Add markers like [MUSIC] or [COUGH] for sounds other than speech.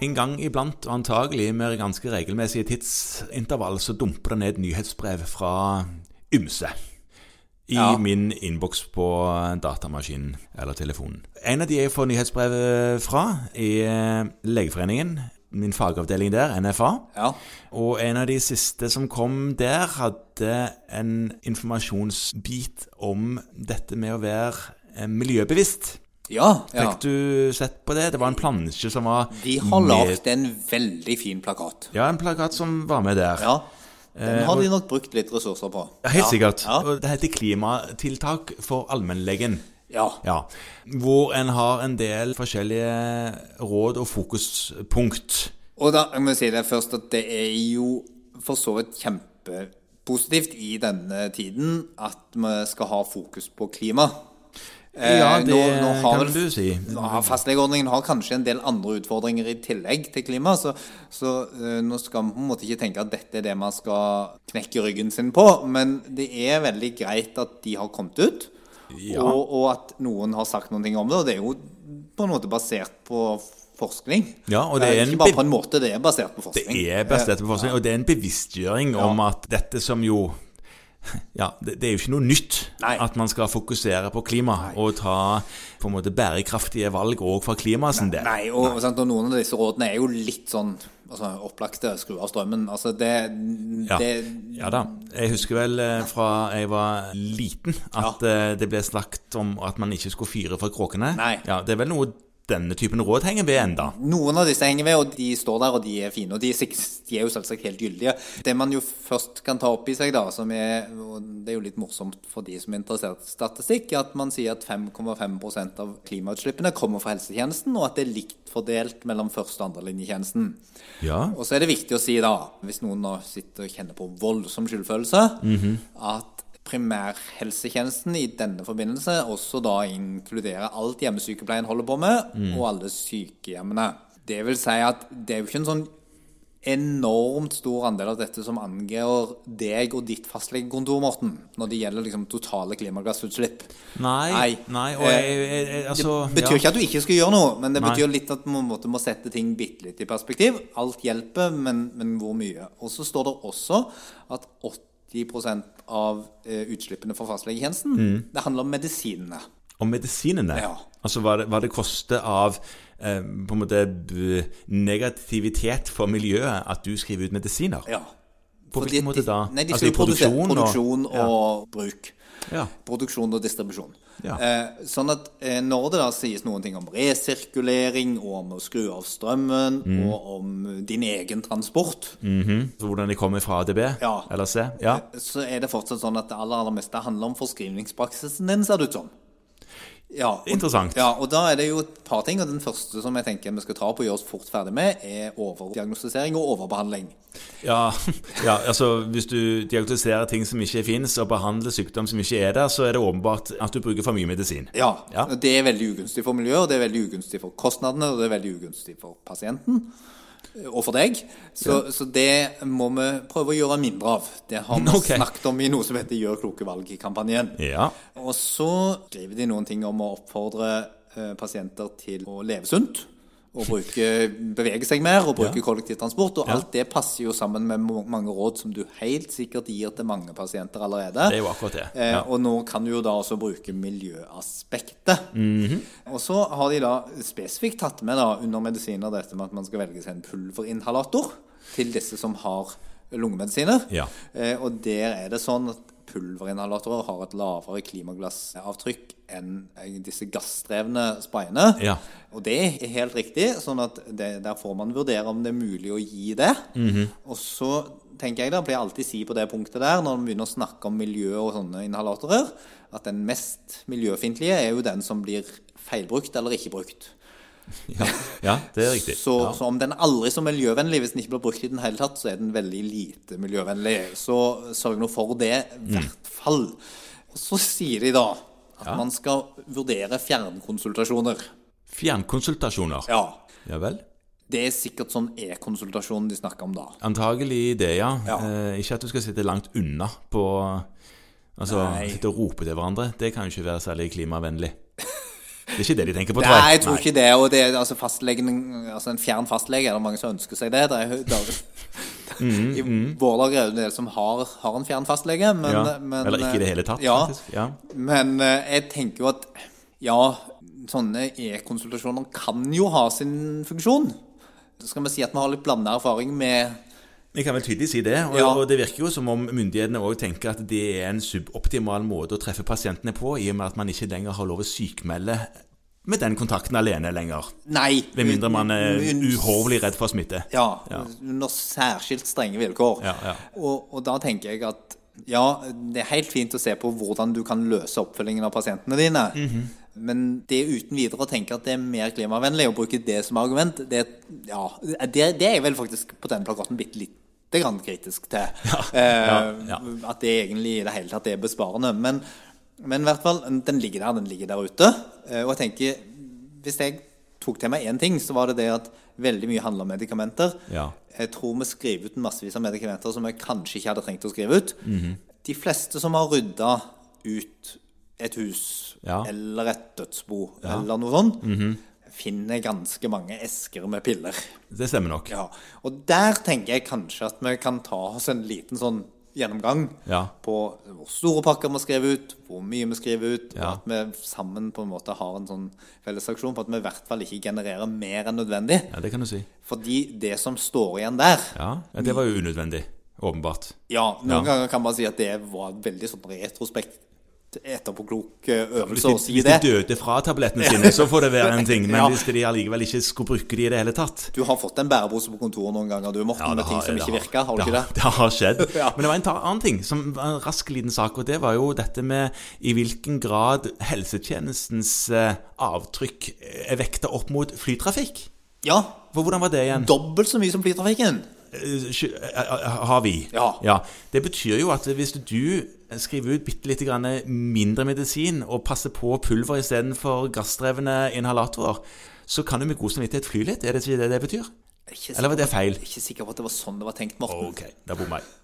En gang iblant, og antagelig med ganske regelmessige tidsintervall, så dumper det ned nyhetsbrev fra ymse i Ja. min innboks på datamaskinen eller telefonen. En av de jeg får nyhetsbrev fra, er Legeforeningen, min fagavdeling der, NFA. Ja. Og en av de siste som kom der, hadde en informasjonsbit om dette med å være miljøbevisst. Ja. ja. Fikk du sett på det? Det var en plansje som var De har lagd en veldig fin plakat. Ja, en plakat som var med der. Ja. Den har de nok brukt litt ressurser på. Ja, helt sikkert. Ja. Og det heter Klimatiltak for allmennlegen. ja. Ja. Hvor en har en del forskjellige råd og fokuspunkt. Og da jeg må si det først at det er jo for så vidt kjempepositivt i denne tiden at vi skal ha fokus på klima. Eh, Ja, det nå- nå har kan du si. Fastlegeordningen har kanskje en del andre utfordringer i tillegg til klima, så, så uh, nå skal man på en måte ikke tenke at dette er det man skal knekke ryggen sin på, men det er veldig greit at de har kommet ut, Ja. og, og at noen har sagt noen ting om det, og det er jo på en måte basert på forskning. Ja, og det er Eh, en Ikke bare på en måte, det er basert på forskning. Det er basert på forskning, og det er en bevisstgjøring om at dette som jo [LAUGHS] Ja, det, det er jo ikke noe nytt Nei. at man skal fokusere på klima og ta på en måte bærekraftige valg òg for klimaet sin del. Nei, og, Sant, og noen av disse rådene er jo litt sånn altså, opplagte. Skru av strømmen. Altså, det, Ja. det ja da. Jeg husker vel eh, fra jeg var liten at ja. det ble snakket om at man ikke skulle fyre for kråkene. Nei. Ja, Det er vel noe denne typen råd henger ved enda. Noen av disse henger ved, og de står der, og de er fine. Og de er, jo selvsagt helt gyldige. Det man jo først kan ta opp i seg, da, som er og det er jo litt morsomt for de som er interessert i statistikk, er at man sier at 5,5% av klimautslippene kommer fra helsetjenesten, og at det er likt fordelt mellom første- og andrelinjetjenesten. Ja. Og så er det viktig å si, da, hvis noen nå sitter og kjenner på voldsom skyldfølelse, at primærhelsetjenesten i denne forbindelse også da inkluderer alt hjemmesykepleien holder på med, og alle sykehjemmene. Det vil si at det er jo ikke en sånn enormt stor andel av dette som angår deg og ditt fastlegekontor, Morten, når det gjelder liksom totale klimagassutslipp. Nei, Nei. nei, og jeg, jeg, jeg, altså det betyr ja. ikke at du ikke skal gjøre noe, men det Nei. betyr litt at man måtte, må sette ting bitte litt i perspektiv. Alt hjelper, men, men hvor mye? Og så står det også at 80 av eh, utslippene for fastlegetjenesten, Mm. det handler om medisinene. Om medisinene? Ja. Altså hva det, hva det koster av eh, på en måte negativitet for miljøet at du skriver ut medisiner? Ja. På hvilken måte da? Nei, de Altså skal i produksjon, produksjon og- og, Ja. bruk. Ja. Produksjon og distribusjon. Ja. Eh, sånn at eh, når det da sies noen ting om resirkulering, og om å skru av strømmen, Mm. og om din egen transport, Så hvordan de kommer fra ADB? Ja. Eller C? Ja. så er det fortsatt sånn at det aller, aller meste handler om forskrivningspraksisen din, ser det ut som. Ja, og, Interessant. Ja, og da er det jo et par ting, og den første som jeg tenker vi skal ta på og gjøre oss fort ferdig med, er overdiagnostisering og overbehandling. Ja, [LAUGHS] ja, altså hvis du diagnostiserer ting som ikke finnes, og behandler sykdom som ikke er der, så er det åpenbart at du bruker for mye medisin. Ja, Ja. Det er veldig ugunstig for miljøet, og det er veldig ugunstig for kostnadene, og det er veldig ugunstig for pasienten. Og for deg. Så, så det må vi prøve å gjøre mindre av. Det har vi [LAUGHS] okay. snakket om i noe som heter Gjør kloke valg i kampanjen. Ja. Og så skriver de noen ting om å oppfordre eh, pasienter til å leve sunt. Og bruke, bevege seg mer og bruke Ja. kollektivtransport. Og Ja. alt det passer jo sammen med mange råd som du helt sikkert gir til mange pasienter allerede. Det er jo akkurat det. Eh, Og nå kan du jo da også bruke miljøaspektet. Mhm. Og så har de da spesifikt tatt med da under medisiner dette med at man skal velge seg en pulverinhalator til disse som har lungemedisiner. Ja. Eh, og der er det sånn at pulverinhalatorer har et lavere klimaglassavtrykk enn eh, disse gassdrevne sprayene. Ja. Og det er helt riktig, sånn at det, der får man vurdere om det er mulig å gi det. Mhm. Og så tenker jeg da, pleier alltid si på det punktet der, når man begynner å snakke om miljø og sånne inhalatorer, at den mest miljøfiendtlige er jo den som blir feilbrukt eller ikke brukt. [LAUGHS] Ja, ja det er riktig. Så, ja. så om den aldri så miljøvennlig, hvis den ikke blir brukt i den hele tatt, så er den veldig lite miljøvennlig. Så sørg nå for det, i Mm. hvert fall. Og så sier de da at man skal vurdere fjernkonsultasjoner. Fjernkonsultasjoner. Ja. Ja vel? Det er sikkert sånn e-konsultasjon de snakker om da. Antagelig det, ja. Ja. Eh, ikke at du skal sitte langt unna på Altså Nei. sitte og rope til hverandre. Det kan jo ikke være særlig klimavennlig. Det er ikke det de tenker på, tror Nei, jeg. tror tror ikke det. Og det, er- altså fastlegen, altså en fjern fastlege, er det mange som ønsker seg det? det er, det er, [LAUGHS] [LAUGHS] Mm, I vår lag er det en del som har, har en fjern fastlege, men, Ja. men Eller ikke i det hele tatt, ja, faktisk. Ja. Men eh, jeg tenker jo at ja, sånne e-konsultasjoner kan jo ha sin funksjon. Så skal vi si at vi har litt blanda erfaring med Vi kan vel tydelig si det. Og, Ja. og det virker jo som om myndighetene òg tenker at det er en suboptimal måte å treffe pasientene på, i og med at man ikke lenger har lov å sykmelde med den kontakten alene lenger. Nei. Ved mindre man er uhorvelig redd for smitte. Ja, Ja. under særskilt strenge vilkår. Ja, ja. Og, og da tenker jeg at ja, det er helt fint å se på hvordan du kan løse oppfølgingen av pasientene dine. Mhm. Men det uten videre å tenke at det er mer klimavennlig å bruke det som argument, det, ja, det, det er jeg vel faktisk på denne plakaten bitte grann kritisk til. Eh. At det egentlig i det hele tatt er besparende. Men, men i hvert fall, den ligger der, den ligger der ute. Eh, Og jeg tenker, hvis jeg tok til meg én ting, så var det det at veldig mye handler om medikamenter. Ja. Jeg tror vi skriver ut massevis av medikamenter som jeg kanskje ikke hadde trengt å skrive ut. Mhm. De fleste som har rydda ut et hus Ja. eller et dødsbo Ja. Eller noe sånt, finner ganske mange esker med piller. Det stemmer nok. Ja. Og der tenker jeg kanskje at vi kan ta oss en liten sånn gjennomgang Ja. på hvor store pakker vi skriver ut, hvor mye vi skriver ut, Ja. og at vi sammen på en måte har en sånn fellesaksjon på at vi i hvert fall ikke genererer mer enn nødvendig. Ja, det kan du si. Fordi det som står igjen der Ja, ja Det var jo unødvendig. Åpenbart. Ja, Ja. noen ganger kan man si at det var veldig sånn retrospekt etterpåklok eh, øvelse å si hvis de døde fra tablettene sine, så får det være en ting. Men [LAUGHS] Ja. hvis de allikevel ikke skulle bruke de i det hele tatt Du har fått en bærepose på kontoret noen ganger, du, Morten, med ting som ikke virka, har du ikke det? Det har skjedd. [LAUGHS] Ja. Men det var en annen ting, som var en rask liten sak, og det var jo dette med i hvilken grad helsetjenestens eh, avtrykk er vekta opp mot flytrafikk. Ja, For hvordan var det igjen? dobbelt så mye som flytrafikken. Eh, eh, eh, Har vi? Ja. Det betyr jo at hvis du skriver ut bitte litt mindre medisin og passer på pulver istedenfor gassdrevne inhalatorer, så kan du med god samvittighet fly litt. Er det ikke det det betyr? Er Eller var det feil? Ikke sikker på at det var sånn det var tenkt, Morten. Ok, da bomma jeg.